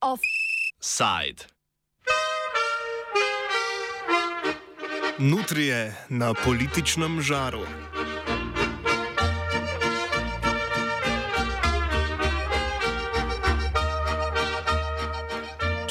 Offside. Nutrije na političnem žaru.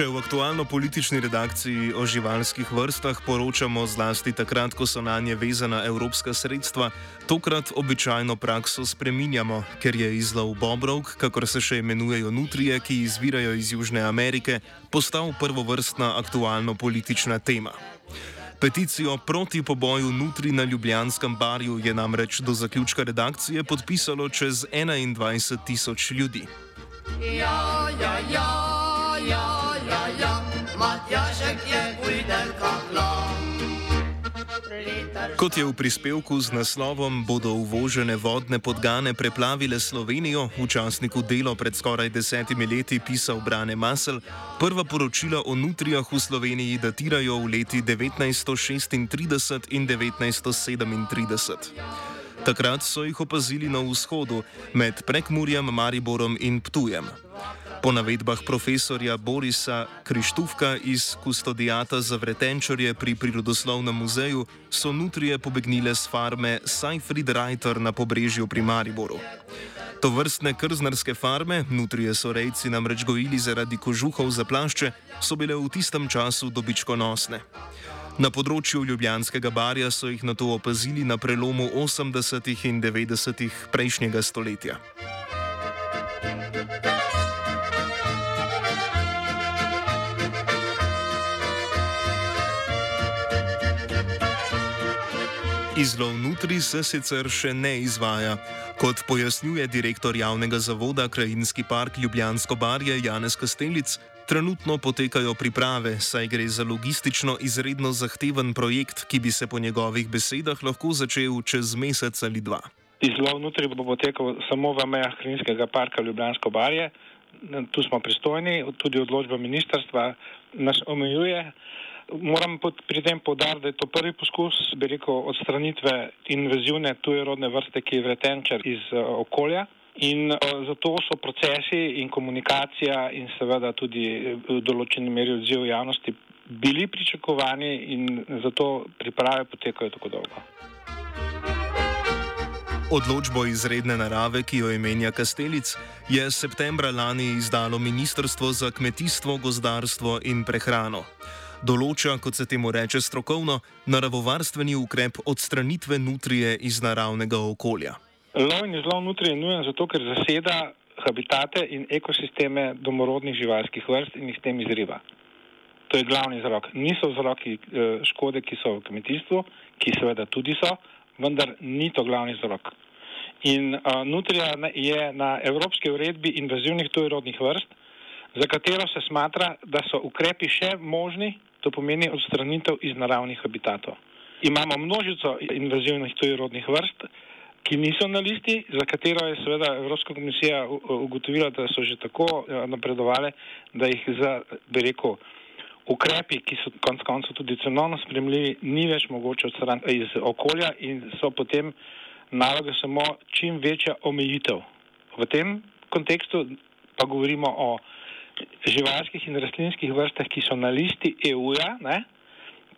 Če v aktualno politični redakciji o živalskih vrstah poročamo zlasti takrat, ko so na nje vezana evropska sredstva, tokrat običajno prakso spreminjamo, ker je izlov bobrovk, kakor se še imenujejo nutrije, ki izvirajo iz Južne Amerike, postal prvovrstna aktualno politična tema. Peticijo proti poboju Nutri na Ljubljanskem barju je namreč do zaključka redakcije podpisalo čez 21 tisoč ljudi. Ja, ja, ja, ja. Kot je v prispevku z naslovom Bodo uvožene vodne podgane preplavile Slovenijo, v časniku Delo pred skoraj desetimi leti pisal Brane Masel, prva poročila o nutrijah v Sloveniji datirajo v leti 1936 in 1937. Takrat so jih opazili na vzhodu, med Prekmurjem, Mariborom in Ptujem. Po navedbah profesorja Borisa Krištufka iz Kustodijata za vretenčarje pri Prirodoslovnem muzeju so nutrije pobegnile z farme Seifried Reiter na pobrežju pri Mariboru. To vrstne krznarske farme, nutrije so rejci namreč gojili zaradi kožuhov za plašče, so bile v tistem času dobičkonosne. Na področju Ljubljanskega barja so jih na to opazili na prelomu 80. in 90. prejšnjega stoletja. Izlov nutri se sicer še ne izvaja. Kot pojasnjuje direktor javnega zavoda Krajinski park Ljubljansko barje Janez Kastelic, trenutno potekajo priprave, saj gre za logistično izredno zahteven projekt, ki bi se po njegovih besedah lahko začel čez mesec ali dva. Izlov nutri bo potekal samo v mejah Krajinskega parka Ljubljansko barje. Tu smo pristojni, tudi odločba ministrstva nas omejuje. Moram pri tem podariti, da je to prvi poskus, rekel, odstranitve invazivne tujerodne vrste, ki je vretenčer iz uh, okolja. In uh, zato so procesi in komunikacija in seveda tudi eh, v določeni meri odziv javnosti bili pričakovani in zato priprave potekajo tako dolgo. Odločbo izredne narave, ki jo imenja Kastelic, je septembra lani izdalo Ministrstvo za kmetijstvo, gozdarstvo in prehrano določa, kot se temu reče strokovno, naravovarstveni ukrep odstranitve nutrije iz naravnega okolja. Lov in izlov nutrije je nujen zato, ker zaseda habitate in ekosisteme domorodnih živalskih vrst in jih s tem izriva. To je glavni vzrok. Niso vzroki eh, škode, ki so v kmetijstvu, ki seveda tudi so, vendar ni to glavni vzrok. In uh, nutrija je na evropski uredbi invazivnih tujerodnih vrst, za katero se smatra, da so ukrepi še možni, to pomeni odstranitev iz naravnih habitatov. Imamo množico invazivnih tujerodnih vrst, ki niso na listi, za katero je seveda Evropska komisija ugotovila, da so že tako eh, napredovali, da jih za, bi rekel, ukrepi, ki so konc koncev tudi cenovno spremljivi, ni več mogoče odstraniti iz okolja in so potem naloge samo čim večja omejitev. V tem kontekstu pa govorimo o živalskih in rastlinskih vrstah, ki so na listi EU-ja,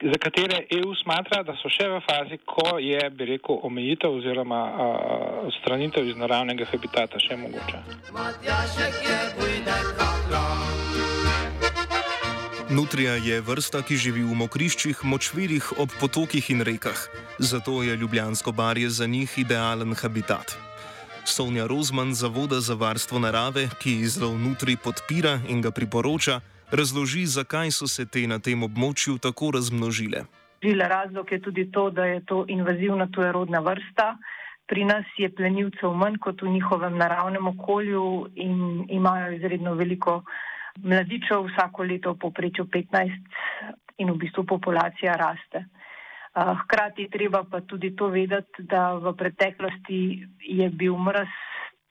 za katere EU smatra, da so še v fazi, ko je, bi rekel, omejitev oziroma odstranitev iz naravnega habitata še mogoče. Nutrija je vrsta, ki živi v mokriščih, močvirih ob potokih in rekah. Zato je Ljubljansko barje za njih idealen habitat. Sonja Rozman z Zavoda za varstvo narave, ki izlov nutri podpira in ga priporoča, razloži, zakaj so se te na tem območju tako razmnožile. Razlog je tudi to, da je to invazivna tujerodna vrsta. Pri nas je plenilcev manj kot v njihovem naravnem okolju in imajo izredno veliko mladičev, vsako leto v povprečju 15 in v bistvu populacija raste. Hkrati treba pa tudi to vedeti, da v preteklosti je bil mrz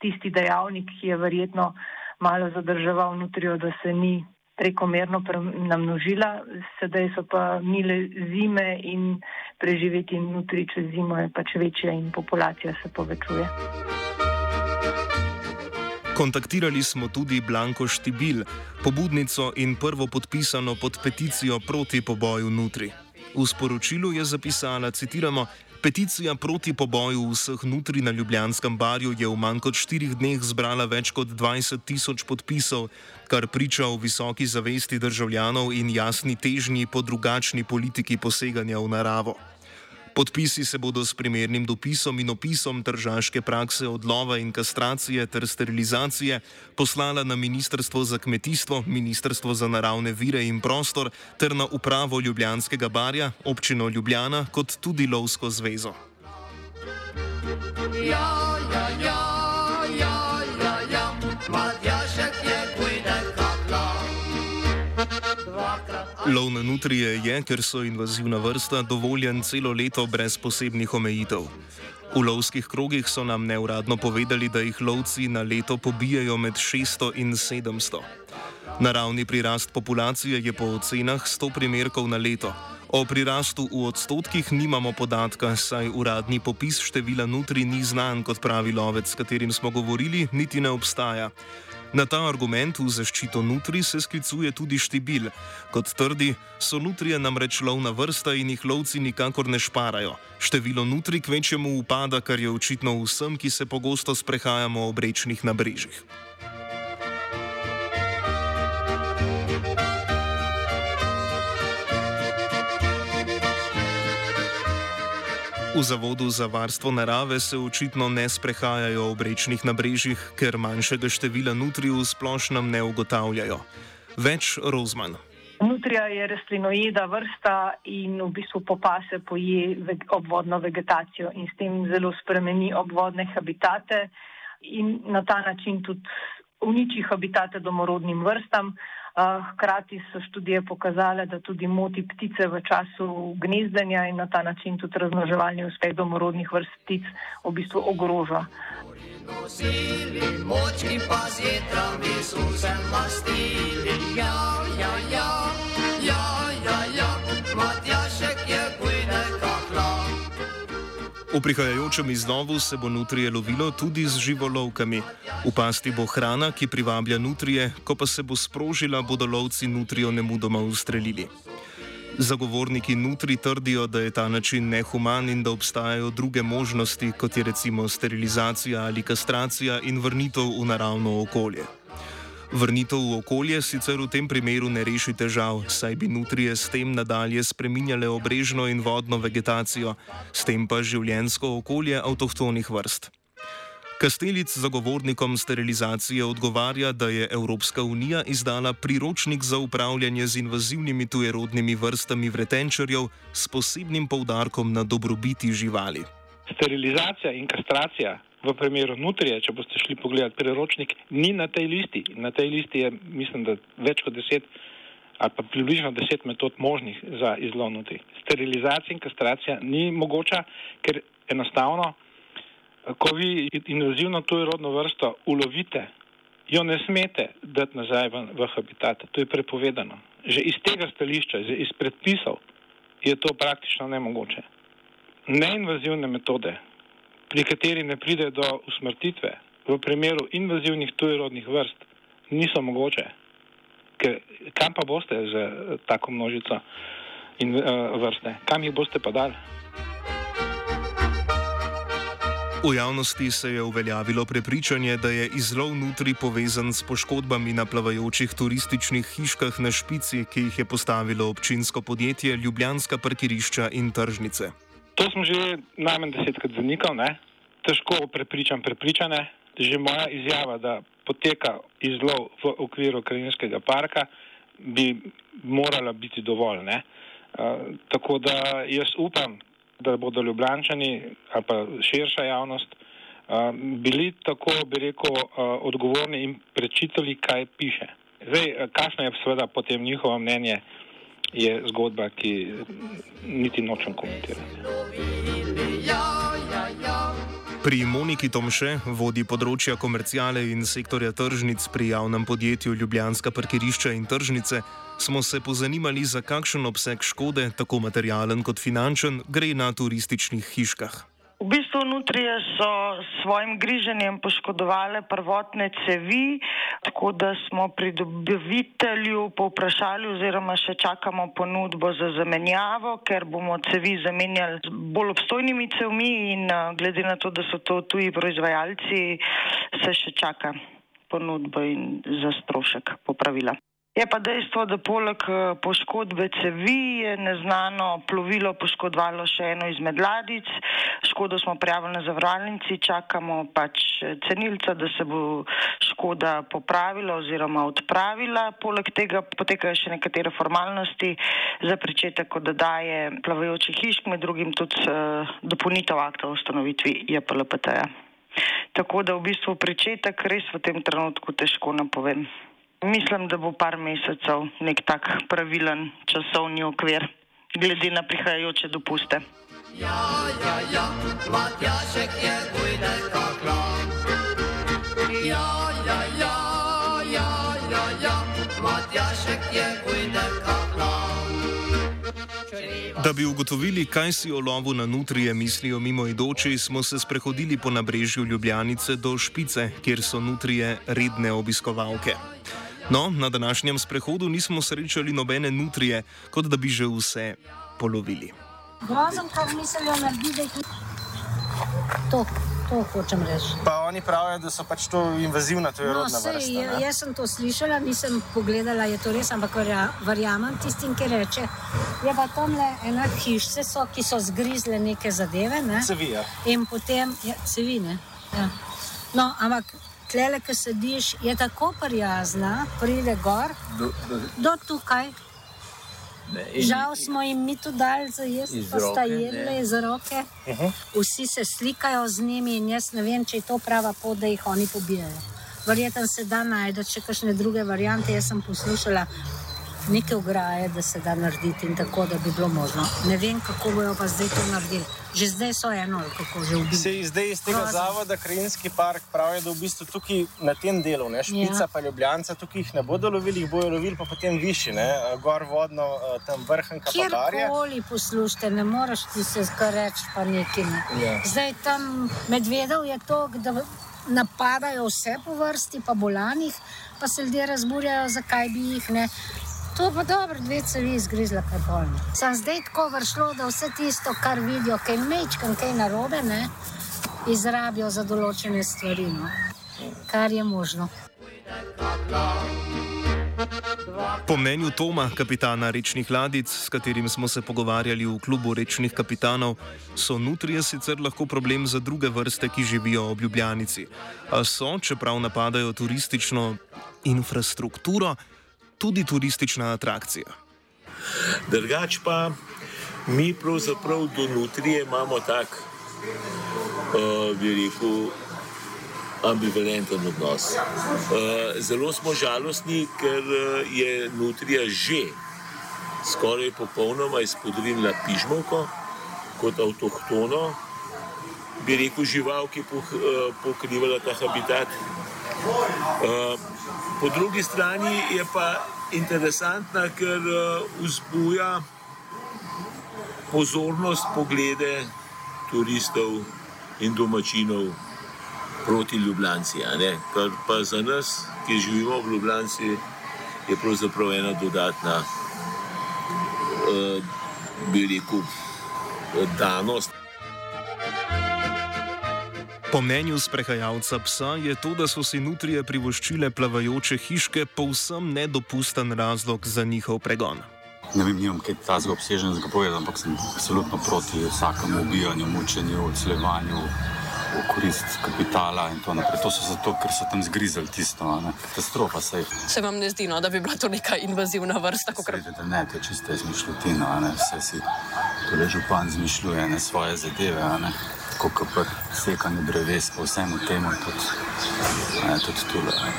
tisti dejavnik, ki je verjetno malo zadrževal nutrijo, da se ni prekomerno namnožila, sedaj so pa mile zime in preživeti nutri čez zimo je pač večja in populacija se povečuje. Kontaktirali smo tudi Blanko Štibil, pobudnico in prvo podpisano pod peticijo proti poboju nutri. V sporočilu je zapisala, citiramo, Peticija proti poboju vseh nutri na Ljubljanskem barju je v manj kot štirih dneh zbrala več kot 20 tisoč podpisov, kar priča o visoki zavesti državljanov in jasni težnji po drugačni politiki poseganja v naravo. Podpisi se bodo s primernim dopisom in opisom tržaške prakse odlova in kastracije ter sterilizacije poslala na Ministrstvo za kmetijstvo, Ministrstvo za naravne vire in prostor ter na upravo Ljubljanskega barja, občino Ljubljana kot tudi Lovsko zvezo. Ja, ja, ja. Lov na nutrije je, ker so invazivna vrsta, dovoljen celo leto brez posebnih omejitev. V lovskih krogih so nam neuradno povedali, da jih lovci na leto pobijajo med 600 in 700. Naravni prirast populacije je po ocenah 100 primerkov na leto. O prirastu v odstotkih nimamo podatka, saj uradni popis števila nutri ni znan, kot pravi lovec, s katerim smo govorili, niti ne obstaja. Na ta argument v zaščito nutri se sklicuje tudi štibil. Kot trdi, so nutrije namreč lovna vrsta in jih lovci nikakor ne šparajo. Število nutri kvečemu upada, kar je očitno vsem, ki se pogosto sprehajamo ob rečnih nabrežjih. V Zavodu za varstvo narave se očitno ne sprehajajo ob rečnih nabrežjih, ker manjšega števila nutrij v splošnem ne ugotavljajo. Več Rozman. Nutrija je rastlinojeda vrsta in v bistvu popase poje obvodno vegetacijo in s tem zelo spremeni obvodne habitate in na ta način tudi uniči habitate domorodnim vrstam. Hkrati so študije pokazale, da tudi moti ptice v času gnezdenja in na ta način tudi raznoževalni uspeh domorodnih vrst ptic v bistvu ogroža. Nosili, močki V prihajajočem izlovu se bo nutrije lovilo tudi z živolovkami. V pasti bo hrana, ki privablja nutrije, ko pa se bo sprožila, bodo lovci nutrijo nemudoma ustrelili. Zagovorniki nutri trdijo, da je ta način nehuman in da obstajajo druge možnosti, kot je recimo sterilizacija ali kastracija in vrnitev v naravno okolje. Vrnitev v okolje sicer v tem primeru ne reši težav, saj bi nutrije s tem nadalje spreminjale obrežno in vodno vegetacijo, s tem pa življensko okolje avtohtonih vrst. Kastelic zagovornikom sterilizacije odgovarja, da je Evropska unija izdala priročnik za upravljanje z invazivnimi tujerodnimi vrstami vretenčarjev s posebnim poudarkom na dobrobiti živali. Sterilizacija in kastracija v primeru nutrije, če boste šli pogledat priročnik, ni na tej listi. Na tej listi je, mislim, da več kot deset ali pa približno deset metod možnih za izlov nutri. Sterilizacija in kastracija ni mogoča, ker enostavno, ko vi invazivno tujo rodno vrsto ulovite, jo ne smete dati nazaj v, v habitat. To je prepovedano. Že iz tega stališča, iz predpisov, je to praktično nemogoče. Neinvazivne metode, pri kateri ne pride do usmrtitve, v primeru invazivnih tujerodnih vrst, niso mogoče. Ker kam pa boste z eh, tako množico in, uh, vrste? Kam jih boste pa dali? V javnosti se je uveljavilo prepričanje, da je izlov nutri povezan s poškodbami na plavajočih turističnih hiškah na špici, ki jih je postavilo občinsko podjetje Ljubljanska parkirišča in tržnice. To sem že najmanj desetkrat zanikal, ne? težko prepričam prepričane. Že moja izjava, da poteka izlov v okviru Krajinskega parka, bi morala biti dovolj. Uh, tako da jaz upam, da bodo ljubljančani ali pa širša javnost uh, bili tako, bi rekel, uh, odgovorni in prečitali, kaj piše. Zdaj, kakšno je seveda potem njihovo mnenje, je zgodba, ki niti nočem komentirati. Pri Moniki Tomše, vodi področja komercijale in sektorja tržnic pri javnem podjetju Ljubljanska parkirišča in tržnice, smo se pozanimali, za kakšen obseg škode, tako materialen kot finančen, gre na turističnih hiškah. V bistvu nutrije so s svojim griženjem poškodovale prvotne cevi, tako da smo pri dobavitelju povprašali oziroma še čakamo ponudbo za zamenjavo, ker bomo cevi zamenjali z bolj obstojnimi cevmi in glede na to, da so to tuji proizvajalci, se še čaka ponudbo in za strošek popravila. Je pa dejstvo, da poleg eh, poškodbe cevi je neznano plovilo poškodovalo še eno izmed ladic. Škodo smo prijavili na zavarovalnici, čakamo pač cenilca, da se bo škoda popravila oziroma odpravila. Poleg tega potekajo še nekatere formalnosti za pričetek oddaje plavajočih hišk, med drugim tudi uh, dopolnitev akta o ustanovitvi JPLPT-ja. Tako da v bistvu pričetek res v tem trenutku težko napovem. Mislim, da bo par mesecev nek tak pravilen časovni okvir, glede na prihajajoče dopuste. Ja, ja, ja, Matjašek je bojne kakla. Ja, ja, ja, ja, ja, ja, Matjašek je bojne kakla. Da bi ugotovili, kaj si o lovu na nutrije mislijo mimoidoči, smo se sprehodili po nabrežju Ljubljanice do Špice, kjer so nutrije redne obiskovalke. No, na današnjem sprehodu nismo srečali nobene nutrije, kot da bi že vse polovili. Grozno, kar mislijo narediti, to, to hočem reči. Pa oni pravijo, da so pač to invazivna, to je no, rodna sej, vrsta. Jaz sem to slišala, nisem pogledala, je to res, ampak verjamem tistim, ki reče. Je pa tam le ena hišica, so, ki so zgrizle neke zadeve. Ne? Sevija. In potem, ja, sevine. Ja. No, ampak tlele, ki sediš, je tako prijazna, pride gor, do, do, do tukaj. Ne, in, Žal smo jim mi to dali za jesti, pa sta jedli iz roke. Uh -huh. Vsi se slikajo z njimi in jaz ne vem, če je to prava pot, da jih oni pobijajo. Verjetno se da najti še kakšne druge variante. Jaz sem poslušala neke ograje, da se da narediti in tako, da bi bilo možno. Ne vem, kako bojo pa zdaj to naredili. Že zdaj so eno, kako že ubili. Se zdaj iz tega Prosim. zavoda Krajinski park pravi, da v bistvu tukaj na tem delu, ne, špica ja. pa ljubljanca, tukaj jih ne bodo lovili, jih bojo lovili pa potem višji, ne, gor vodno, eh, tam vrhen kapadarje. Kjerkoli poslušajte, ne moreš ti se skar reči pa nekim. Ja. Zdaj tam medvedov je to, da napadajo vse po vrsti, pa bolanih, pa se ljudje razburjajo, zakaj bi jih ne. To pa dobro, dve cevi izgrizla prepolno. Sem zdaj tako vršlo, da vse tisto, kar vidijo, kaj mečkam, kaj narobe, ne, izrabijo za določene stvari, no. kar je možno. Po mnenju Toma, kapitana rečnih ladic, s katerim smo se pogovarjali v klubu rečnih kapitanov, so nutrije sicer lahko problem za druge vrste, ki živijo ob Ljubljanici. A so, čeprav napadajo turistično infrastrukturo, tudi turistična atrakcija. Drugač pa mi pravzaprav do nutrije imamo tak, uh, bi rekel, ambivalenten odnos. Uh, zelo smo žalostni, ker uh, je nutrija že skoraj popolnoma izpodrinila pižmovko kot avtohtono, bi rekel, žival, ki je pokrivala ta habitat. Uh, po drugi strani je pa interesantna, ker uh, vzbuja pozornost, poglede turistov in domačinov proti Ljubljani. Kar pa za nas, ki živimo v Ljubljani, je pravzaprav ena dodatna, uh, bi rekel, danost. Po mnenju sprehajalca psa je to, da so si nutrije privoščile plavajoče hiške, povsem nedopusten razlog za njihov pregon. Ne vem, nimam kaj tazga obsežnega povedati, ampak sem absolutno proti vsakemu ubijanju, mučenju, odslevanju v korist kapitala in to naprej. To so zato, ker so tam zgrizali tisto, ne? katastrofa se je. Se vam ne zdi, no, da bi bila to neka invazivna vrsta? Sredite, ne, to je čista izmišljotina, vse si tole župan izmišljuje, ne svoje zadeve kot pri sekanju dreves, po vsemu temu, tudi, tudi tukaj.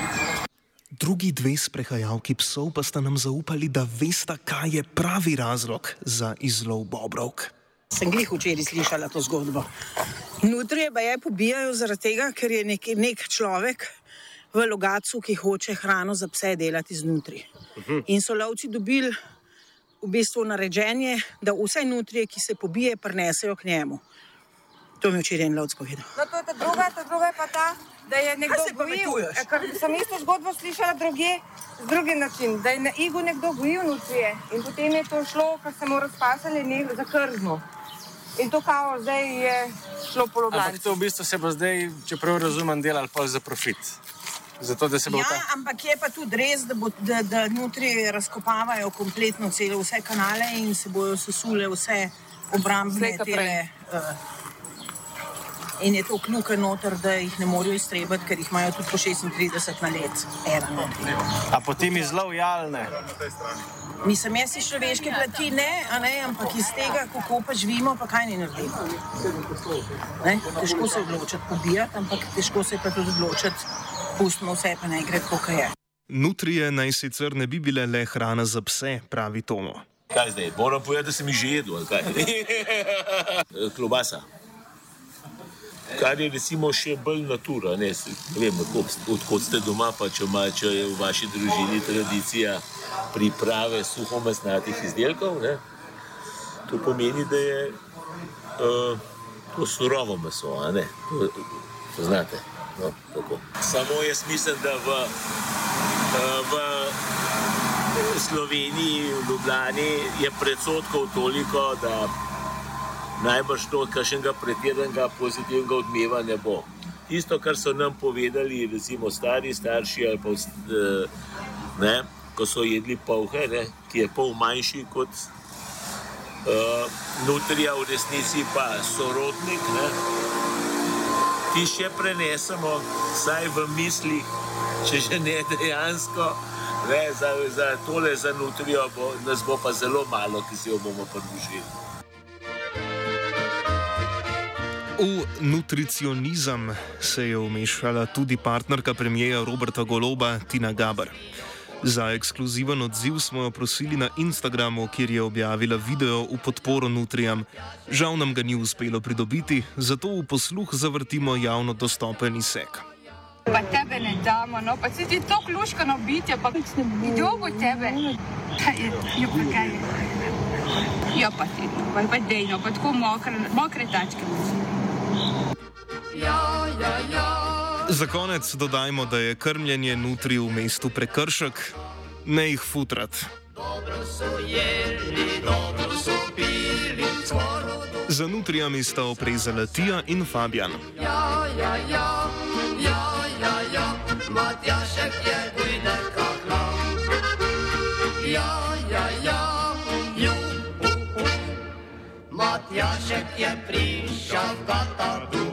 Drugi dve sprehajalki psov pa sta nam zaupali, da veste, kaj je pravi razlog za izlov bobrovk. Sem glih včeraj slišala to zgodbo. Nutrije pa je pobijajo zaradi tega, ker je nek, nek človek v logacu, ki hoče hrano za pse delati znotraj. Mhm. In so lovci dobili v bistvu naređenje, da vse nutrije, ki se pobije, prenesejo k njemu. To mi je včeraj en lovc povedal. No, to je ta druga, ta druga je pa ta, da je nekdo gojil. E, ker sem isto zgodbo slišala druge, z drugim način, da je na igu nekdo gojil nutrije in potem je to šlo, ker se mu razpasali za krzno. In to kao zdaj je šlo po lobu. Ampak to v bistvu se bo zdaj, če prav razumem, delal pa za profit. Zato, ja, ta... ampak je pa tudi res, da, bo, da, da notri razkopavajo kompletno celo vse kanale in se bojo sesule vse obrambne tele. Uh, in je to kljuka noter, da jih ne morejo iztrebati, ker jih imajo tudi po 36 na let. A potem izlovjalne. Mislim, jaz iz človeške plati ne, ne, ampak iz tega, kako pa živimo, pa kaj ne naredimo. Ne? Težko se odločiti pobijati, ampak težko se pa tudi odločiti, pustimo vse, pa naj gre kaj je. Nutrije naj sicer ne bi bile le hrana za pse, pravi Tomo. Kaj zdaj? Moram povedati, da sem jih že jedel. Klobasa kar je recimo še bolj natura. Ne, ne vem, odkot ste doma, pa če, ima, če je v vaši družini tradicija priprave suhomesnatih izdelkov. Ne, to pomeni, da je uh, to surovo meso, a ne, to, to znate. No, Samo jaz mislim, da v, uh, v Sloveniji, v Ljubljani je predsotkov toliko, da najbrž to kakšnega pretiranega pozitivnega odmeva ne bo. Tisto, kar so nam povedali, recimo stari starši, pa eh, ne, ko so jedli ne, ki je pol manjši kot uh, nutrija, v resnici pa sorodnik, ne, ti še prenesemo, saj v mislih, če že ne dejansko, ne, za, za tole, za nutrijo, bo, nas bo pa zelo malo, ki si jo bomo pridružili. V nutricionizem se je umešala tudi partnerka premijeja Roberta Goloba, Tina Gaber. Za ekskluziven odziv smo jo prosili na Instagramu, kjer je objavila video v podporo Nutrijam. Žal nam ga ni uspelo pridobiti, zato v posluh zavrtimo javno dostopen izsek. Pa tebe ne damo, no pa si ti to kluškano bitje, pa ne bo. Kdo bo tebe? Ja, pa kaj je? Ja, pa ti, pa, pa dejno, pa tako mokre, mokre tačke. Ja, Za konec dodajmo, da je krmljenje nutri v mestu prekršek, ne jih futrat. Za nutrijami sta oprezala Tija in Fabian. Ja, ja, ja, ja, ja, ja. Matjašek je ujde kakla. Ja, ja, ja, ju, uh, uh. Matjašek je prišel, gata tu.